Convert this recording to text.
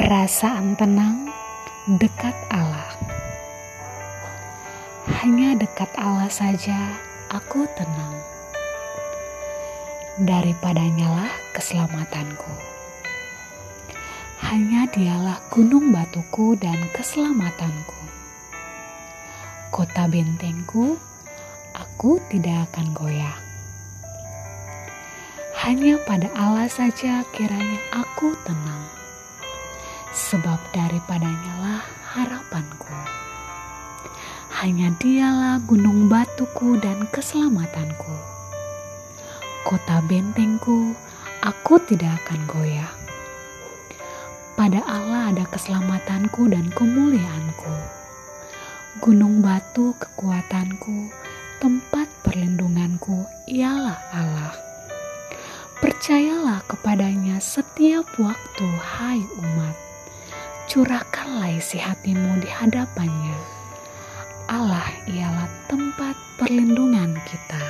Perasaan tenang dekat Allah. Hanya dekat Allah saja aku tenang. Daripadanya lah keselamatanku. Hanya dialah gunung batuku dan keselamatanku. Kota bentengku, aku tidak akan goyah. Hanya pada Allah saja kiranya aku tenang sebab daripadanya lah harapanku. Hanya dialah gunung batuku dan keselamatanku. Kota bentengku, aku tidak akan goyah. Pada Allah ada keselamatanku dan kemuliaanku. Gunung batu kekuatanku, tempat perlindunganku ialah Allah. Percayalah kepadanya setiap waktu, hai umat curahkanlah isi hatimu di hadapannya. Allah ialah tempat perlindungan kita.